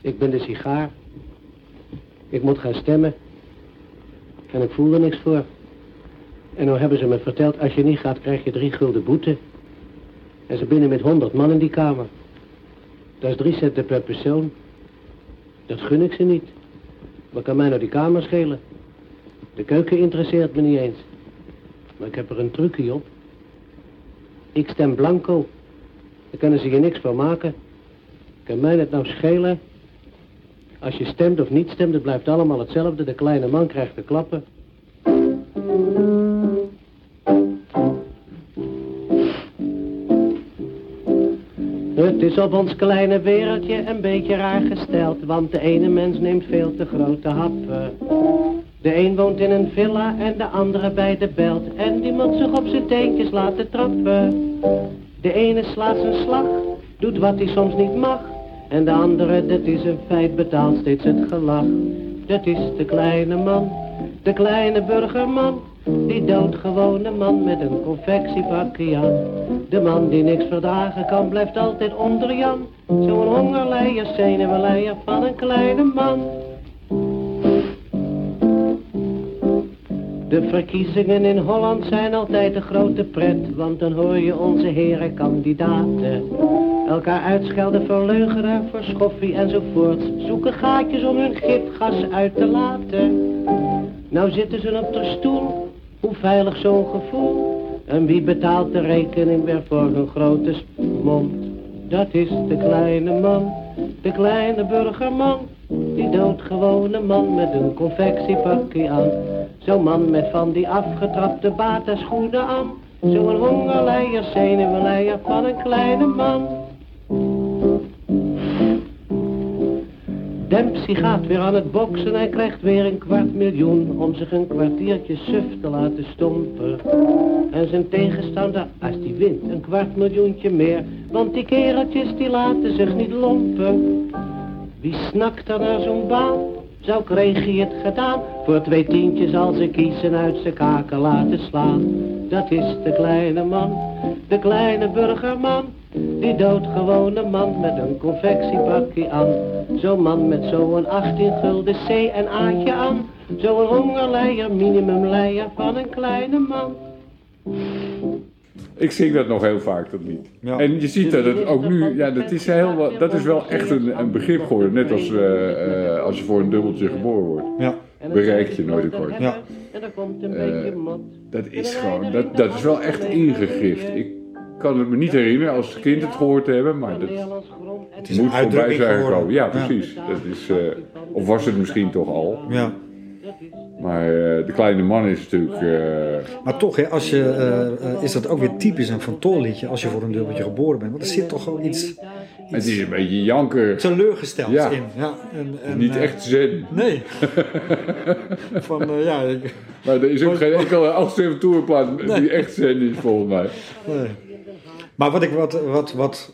Ik ben de sigaar. Ik moet gaan stemmen. En ik voel er niks voor. En nou hebben ze me verteld, als je niet gaat, krijg je drie gulden boete. En ze binnen met honderd man in die kamer. Dat is drie centen per persoon. Dat gun ik ze niet. Wat kan mij nou die kamer schelen? De keuken interesseert me niet eens. Maar ik heb er een trucje op. Ik stem blanco. Daar kunnen ze je niks van maken. Kan mij het nou schelen? Als je stemt of niet stemt, het blijft allemaal hetzelfde. De kleine man krijgt de klappen. Het is op ons kleine wereldje een beetje raar gesteld, want de ene mens neemt veel te grote happen. De een woont in een villa en de andere bij de belt, en die moet zich op zijn teentjes laten trappen. De ene slaat zijn slag, doet wat hij soms niet mag, en de andere, dat is een feit, betaalt steeds het gelach. Dat is de kleine man, de kleine burgerman, die doodgewone man met een confectiepakje aan. De man die niks verdragen kan, blijft altijd onder Jan. Zo'n hongerleier, zenuwenleier van een kleine man. De verkiezingen in Holland zijn altijd een grote pret, want dan hoor je onze heren kandidaten. Elkaar uitschelden, verleugenen, voor schoffie enzovoort. Zoeken gaatjes om hun gifgas uit te laten. Nou zitten ze op de stoel, hoe veilig zo'n gevoel. En wie betaalt de rekening weer voor hun grote mond? Dat is de kleine man, de kleine burgerman. Die doodgewone man met een confectiepakje aan. Zo'n man met van die afgetrapte bata schoenen aan. Zo'n hongerleier, zenuwenleier van een kleine man. Dempsey gaat weer aan het boksen, hij krijgt weer een kwart miljoen om zich een kwartiertje suf te laten stompen. En zijn tegenstander, als die wint, een kwart miljoentje meer, want die kereltjes die laten zich niet lompen. Wie snakt er naar zo'n baan? Zou kreeg hij het gedaan, voor twee tientjes als ze kiezen uit zijn kaken laten slaan. Dat is de kleine man, de kleine burgerman, die doodgewone man met een confectiepakje aan. Zo'n man met zo'n 18 gulden C en A'tje aan. Zo'n hongerleier, minimumleier van een kleine man. Ik zing dat nog heel vaak, dat lied. Ja. En je ziet dat het ook nu, ja, dat is, heel, wel- dat is wel echt een, een begrip geworden. Net als eh, eh, als je voor een dubbeltje geboren wordt. Ja, Bereik je nooit akkoord. Ja. En komt een Eh. Dat is gewoon, dat, dat is wel echt ingegrift. Ik kan het me niet herinneren als kind het gehoord te hebben, maar dat is een moet voorbij uitdrukking zijn geworden. gekomen. Ja, Ja. precies. Dat is, eh, of was het misschien toch al. ja. Maar eh, de kleine man is natuurlijk... eh, Maar toch, hè, als je, eh, is dat ook weer typisch een Van Tol liedje als je voor een dubbeltje geboren bent. Want er zit toch wel iets het is een beetje janker. teleurgesteld Ja. in. Ja, en, en, Niet echt zen. Nee. Van, ja, ik- Maar er is ook geen enkele afstemtoerplaat die echt zen is volgens mij. nee. Maar wat, ik, wat, wat, wat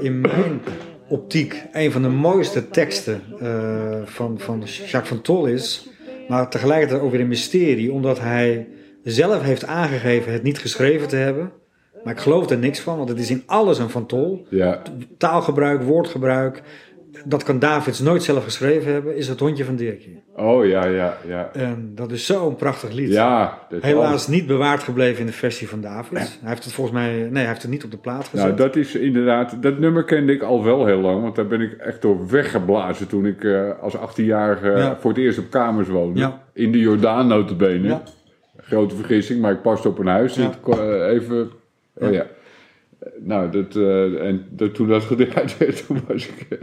in mijn optiek een van de mooiste teksten van, van Jacques van Tol is, maar tegelijkertijd ook weer een mysterie, omdat hij zelf heeft aangegeven het niet geschreven te hebben. Maar ik geloof er niks van, want het is in alles een Van Tol. Ja, taalgebruik, woordgebruik. Dat kan Davids nooit zelf geschreven hebben, is Het Hondje van Dirkie. Oh ja, ja, ja. En dat is zo'n prachtig lied. Ja, Helaas niet bewaard gebleven in de versie van Davids. Hij heeft het volgens mij, nee, hij heeft het niet op de plaat gezet. Nou, dat is inderdaad, dat nummer kende ik al wel heel lang, want daar ben ik echt door weggeblazen toen ik eh, als 18-jarige Ja. voor het eerst op kamers woonde. Ja. In de Jordaan notabene. Grote vergissing, maar ik paste op een huis. Eh, even, oh ja. Nou, dat, eh, en dat, toen dat gedraaid werd, toen was ik, eh,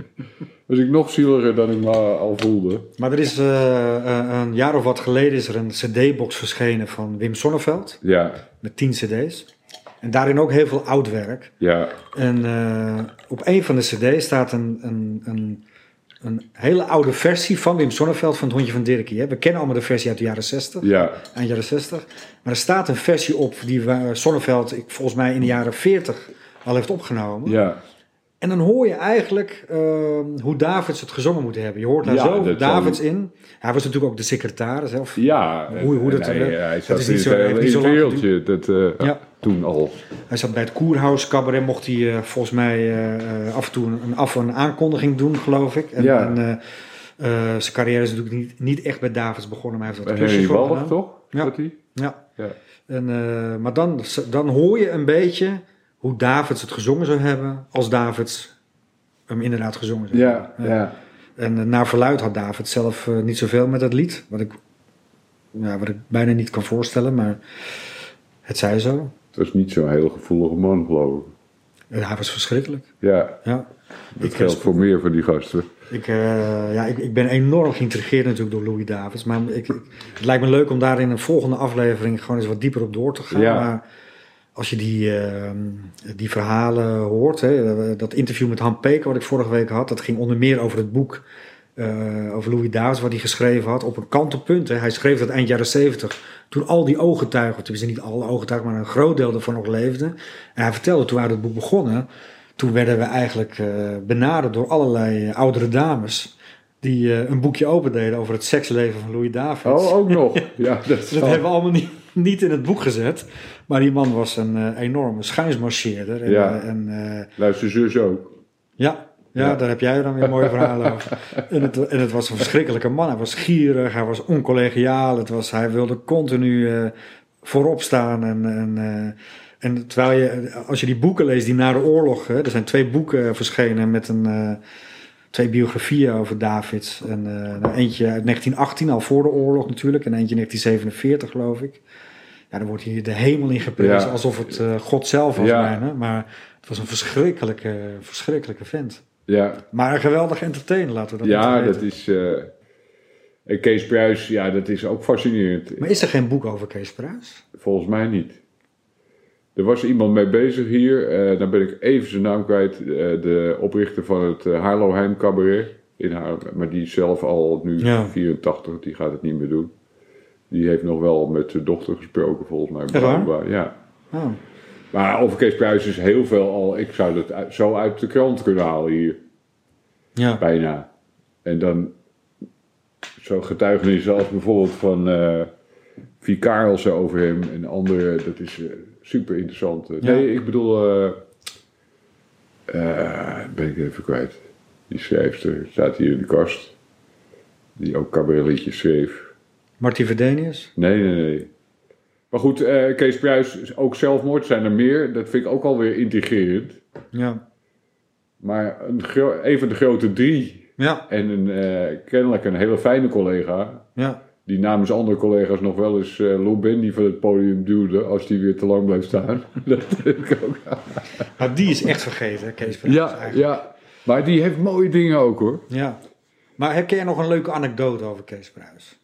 was ik nog zieliger dan ik me al voelde. Maar er is eh, eh, een jaar of wat geleden is er een cd-box verschenen van Wim Sonneveld. Ja, Met 10 cd's. En daarin ook heel veel oud werk. ja, En eh, op een van de cd's staat een, een, een, een hele oude versie van Wim Sonneveld van het Hondje van Dirkie. Hè. We kennen allemaal de versie uit de jaren 60. ja, eind jaren 60. Maar er staat een versie op die wa- Sonneveld ik, volgens mij in de jaren 40 al heeft opgenomen. ja. En dan hoor je eigenlijk ehm, hoe Davids het gezongen moet hebben. Je hoort daar Ja, zo Davids zal- in. Hij was natuurlijk ook de secretaris. Hè, of- Ja, Hoe- hoe dat- hij, dat- hij dat is niet zo- in het wereldje, dat, eh, Ja. Toen al. Hij zat bij het Koerhuis Cabaret. Mocht hij eh, volgens mij eh, eh, af en toe een, af- een aankondiging doen, geloof ik. En, Ja. en, zijn carrière is natuurlijk niet, niet echt bij Davids begonnen. Maar hij heeft wat Henry klusjes voor Wallig, toch? Ja. Dat hij? Ja. Ja. En, maar dan, dan hoor je een beetje hoe Davids het gezongen zou hebben als Davids hem inderdaad gezongen zou Ja, hebben. ja. En naar verluid had David zelf niet zoveel met dat lied. Wat ik, ja, wat ik bijna niet kan voorstellen, maar het zij zo. Het was niet zo'n heel gevoelige man, geloof ik. En hij was verschrikkelijk. Ja, Ja. dat Ik, geldt voor meer van die gasten. Ik, eh, ja, ik, ik ben enorm geïntrigeerd natuurlijk door Louis Davids. Maar ik, ik- het lijkt me leuk om daar in een volgende aflevering gewoon eens wat dieper op door te gaan. Ja. Maar als je die, eh, die verhalen hoort, hè, dat interview met Han Peker wat ik vorige week had, dat ging onder meer over het boek eh, over Louis Davids wat hij geschreven had op een kantelpunt. Hè. Hij schreef dat eind jaren zeventig, toen al die ooggetuigen, tenminste niet alle ooggetuigen, maar een groot deel ervan nog leefden. En hij vertelde toen we het boek begonnen, toen werden we eigenlijk eh, benaderd door allerlei eh, oudere dames. Die een boekje opendeden over het seksleven van Louis Davids. Oh, ook nog. Ja, dat, Dat hebben we allemaal niet, niet in het boek gezet. Maar die man was een enorme schuinsmarcheerder. En, Ja. en, Luister zus ook. ja, ja, Ja. daar heb jij dan weer mooie verhalen over. En het, en het was een verschrikkelijke man. Hij was gierig, hij was oncollegiaal. Het was, hij wilde continu eh, voorop staan. En, en, eh, en terwijl je, als je die boeken leest die na de oorlog... Hè, er zijn twee boeken eh, verschenen met een... Twee biografieën over Davids. En, nou, eentje uit 1918, al voor de oorlog natuurlijk. En eentje 1947, geloof ik. Ja, dan wordt hier de hemel in geprezen. Ja. Alsof het God zelf was Ja. bijna. Maar het was een verschrikkelijke, verschrikkelijke vent. Ja, Maar een geweldig entertainer, laten we dat ja dat is... eh, en Kees Pruis, ja, dat is ook fascinerend. Maar is er geen boek over Kees Pruis? Volgens mij niet. Er was iemand mee bezig hier, eh dan ben ik even zijn naam kwijt. eh, de oprichter van het uh, Cabaret. In Haar, maar die is zelf al nu Ja. 84, die gaat het niet meer doen. Die heeft nog wel met zijn dochter gesproken, volgens mij. Blijkbaar, Ja. Oh. Maar over Kees Pruis is heel veel al. Ik zou dat zo uit de krant kunnen halen hier, Ja. bijna. En dan zo getuigenissen als bijvoorbeeld van Karelsen over hem en andere. Dat is eh, super interessant. Ja. Nee, ik bedoel. eh, ben ik even kwijt. Die schrijfster staat hier in de kast. Die ook cabaretliedjes schreef. Marty Verdenius? Nee, nee, nee. Maar goed, eh, Kees Pruis, is ook zelfmoord zijn er meer. Dat vind ik ook alweer intrigerend. Ja. Maar een van de grote drie Ja. en een, eh, kennelijk een hele fijne collega, Ja. die namens andere collega's nog wel eens eh Lou Bendy van het podium duwde als die weer te lang bleef staan. dat heb ik ook. Maar die is echt vergeten, Kees Pruis. Ja, eigenlijk. ja, maar die heeft mooie dingen ook hoor. ja. Maar heb jij nog een leuke anekdote over Kees Pruis?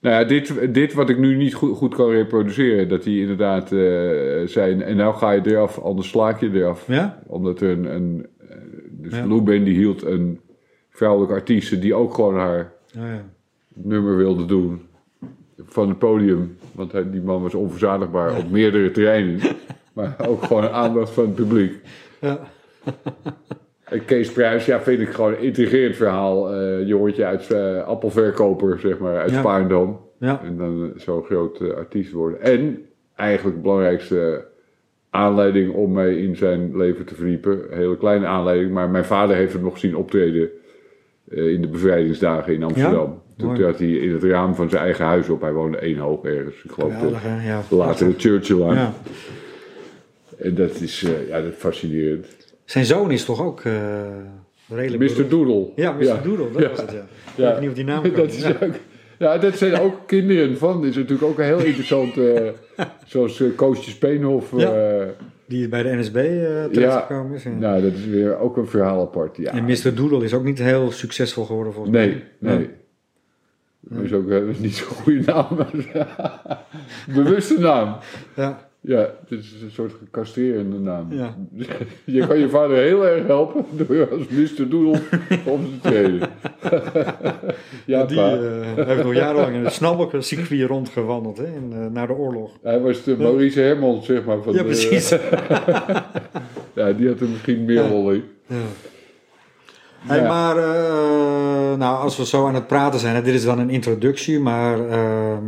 Nou ja, dit, dit wat ik nu niet goed, goed kan reproduceren, dat hij inderdaad eh zijn, en nou ga je eraf, anders slaak je eraf. Ja? Omdat er een, een eh, dus Ja. Lou Bendy hield een vrouwelijke artieste die ook gewoon haar Oh, ja. nummer wilde doen van het podium. Want hij, die man was onverzadigbaar op meerdere terreinen. maar ook gewoon aandacht van het publiek. Ja. Kees Pruis, ja, vind ik gewoon een intrigerend verhaal. Eh jongetje uit eh, appelverkoper, zeg maar, uit Ja. Spaarndam. Ja. En dan eh, zo'n groot artiest worden. En eigenlijk de belangrijkste aanleiding om mij in zijn leven te verdiepen. Een hele kleine aanleiding, maar mijn vader heeft hem nog zien optreden in de bevrijdingsdagen in Amsterdam. Toen trad hij in het raam van zijn eigen huis op. Hij woonde één hoog ergens. Ik geloof Geweldig? Ja. de Churchill aan. Ja. En dat is ja, dat is fascinerend. Zijn zoon is toch ook eh, redelijk Mr. beroemd? Doodle. Ja, Mr. Doodle, dat Ja. was het, ja. Ja. Ik weet niet of die naam dat komt. is ja. ook, ja, dat zijn ook kinderen van. is natuurlijk ook een heel interessant. eh, zoals uh, Koosje Speenhof. Ja. eh, Die bij de NSB eh terechtgekomen is. ja. nou, dat is weer ook een verhaal apart. Ja. En Mr. Doodle is ook niet heel succesvol geworden volgens mij. Nee, nee. Dat is ook eh, niet zo'n goede naam. Bewuste naam. Ja, Ja, het is een soort gecastrerende naam. Ja. Je kan je vader heel erg helpen door als Mr. Doodle op te treden. ja, die eh, heeft nog jarenlang in het snabbelcircuit rondgewandeld hè, in, eh, na de oorlog. Hij was de Maurice Hermans, zeg maar. Van Ja, de- precies. ja, die had er misschien meer lol in. Ja. Hey, Ja. Maar eh, nou, als we zo aan het praten zijn, hè, dit is dan een introductie, maar ehm,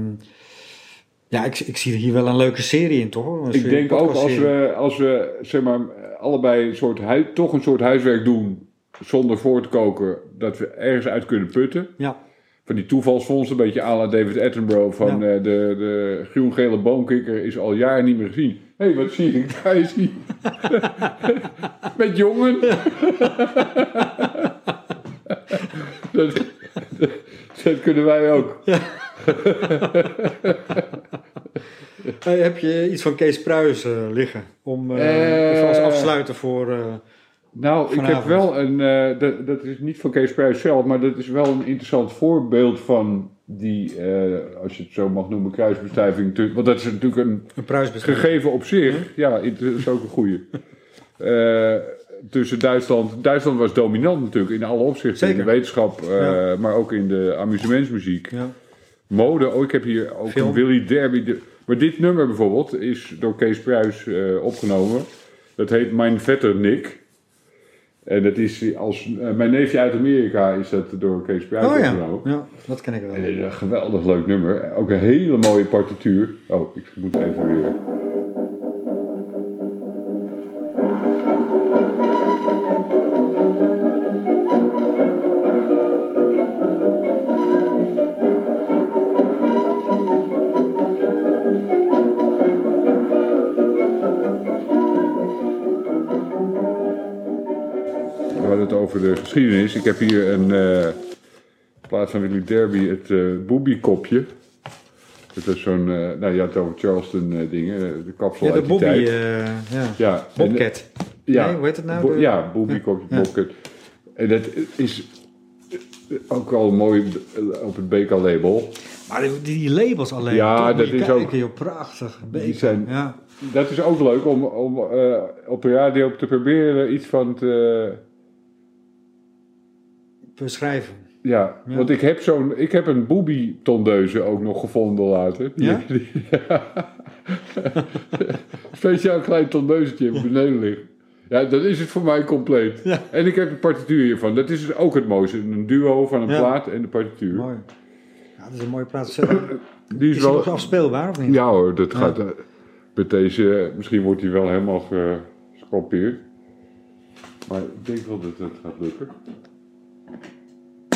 ja, ik, ik zie hier wel een leuke serie in, toch? Een Ik denk ook als we, als we zeg maar, allebei een soort toch een soort huiswerk doen zonder voor te koken, dat we ergens uit kunnen putten. Ja, Van die toevalsfondsen, een beetje à la David Attenborough van Ja. eh, de, de groen-gele boomkikker is al jaren niet meer gezien. Hé, hey, wat zie ik? Daar is hij. Met jongen. dat, dat, dat kunnen wij ook. Hey, heb je iets van Kees Pruis eh, liggen? Om eh Eh, als afsluiten voor... eh, Nou, ik heb wel een. eh, dat, dat is niet van Kees Pruis zelf, maar dat is wel een interessant voorbeeld van die, eh, als je het zo mag noemen, kruisbestuiving. tu- Want dat is natuurlijk een een gegeven op zich. Ja, het is ook een goeie. Eh, tussen Duitsland. Duitsland was dominant natuurlijk in alle opzichten. In de wetenschap, eh, Ja. maar ook in de amusementsmuziek. Ja. Mode, oh, ik heb hier ook Film. een Willy Derby. De- maar dit nummer bijvoorbeeld is door Kees Pruis eh, opgenomen. Dat heet Mijn Vetter Nick. En dat is als eh, mijn neefje uit Amerika is dat door Kees Pruis Oh ja. opgenomen. ja, dat ken ik wel. En een geweldig leuk nummer. Ook een hele mooie partituur. Oh, ik moet even weer. Geschiedenis. Ik heb hier een, eh, in plaats van Willy Derby, het eh Boobie-kopje. Dat is zo'n, eh, nou je had het over Charleston dingen, de kapsel Ja, de uit die Bobby, tijd. ja. ja, en- Bobcat. ja, Nee, hoe heet het nou? Bo- De- ja, Boobie-kopje, Ja. Bobcat. En dat is ook al mooi op het BK-label. Maar die, labels alleen. Ja, dat is ook- joh, prachtig. Beker. zijn- Ja. Dat is ook leuk om, om eh, op de radio te proberen iets van te... Beschrijven. Ja, Ja. want ik heb zo'n, ik heb een boobie tondeuze ook nog gevonden later. Die- Ja? die- Speciaal klein tondeuzetje beneden liggen. Ja, dan is het voor mij compleet. Ja. En ik heb de partituur hiervan. Dat is dus ook het mooiste. Een duo van een plaat en de partituur. Mooi. Ja, dat is een mooie plaats. Is Die die is wel... afspeelbaar of niet? Ja hoor, dat gaat... eh, met deze, misschien wordt hij wel helemaal gescalpeerd. Maar ik denk wel dat het gaat lukken.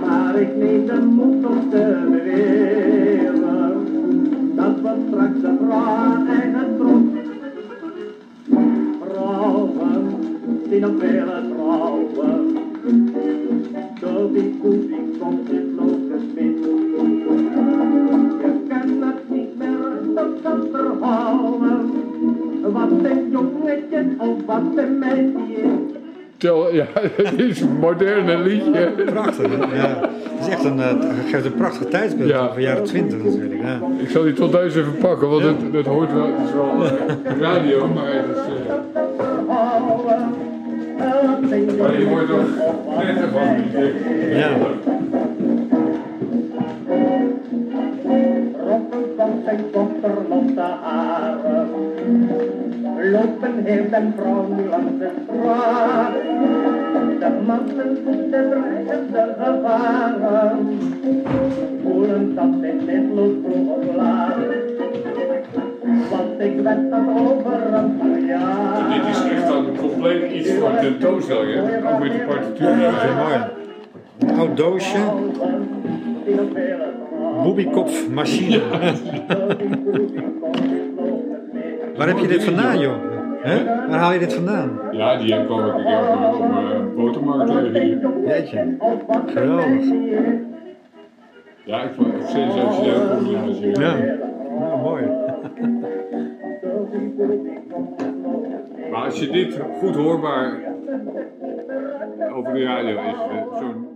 Maar ik neem de moed om te beweren. Dat we straks de vrouw aan eigen trots. Vrouwen, die nog willen trouwen. Door die koe die komt in losgespit. Je kan het niet meer rustig kan verhouden. Wat een jongetje of wat een meisje. Tel, ja, het is een moderne liedje. Prachtig. Ja. Het is echt een, eh, het geeft een prachtig tijdsbeeld Ja. van de jaren 20 natuurlijk. Ja. Ik zal die tot deze even pakken, want het, dat hoort wel. Het is wel eh, radio, maar het is. eh. Maar je wordt toch net ervan. Ja. Rokken van zijn dochter losse haren. Lopen heer en vrouw nu langs de straat. De mannen voeten dreigen de gevaren. Voelen dat dit niet loopt vroeg of laat. Want ik weet dat over een paar jaar. Dit is echt dan compleet iets voor een tentoonstelling, hè? Ook met de partituur. Dat is mooi. Een oud doosje. Boebiekopf machine. Waar heb je dit vandaan, joh? Hè? Waar haal je dit vandaan? Ja, die kwam ik op een uh, botermarkt tegen hier. Jeetje. Geweldig. Ja, ik vond het sensationeel combinatie. Ja. Ja, mooi. Maar als je dit goed hoorbaar over de radio is, eh, zo'n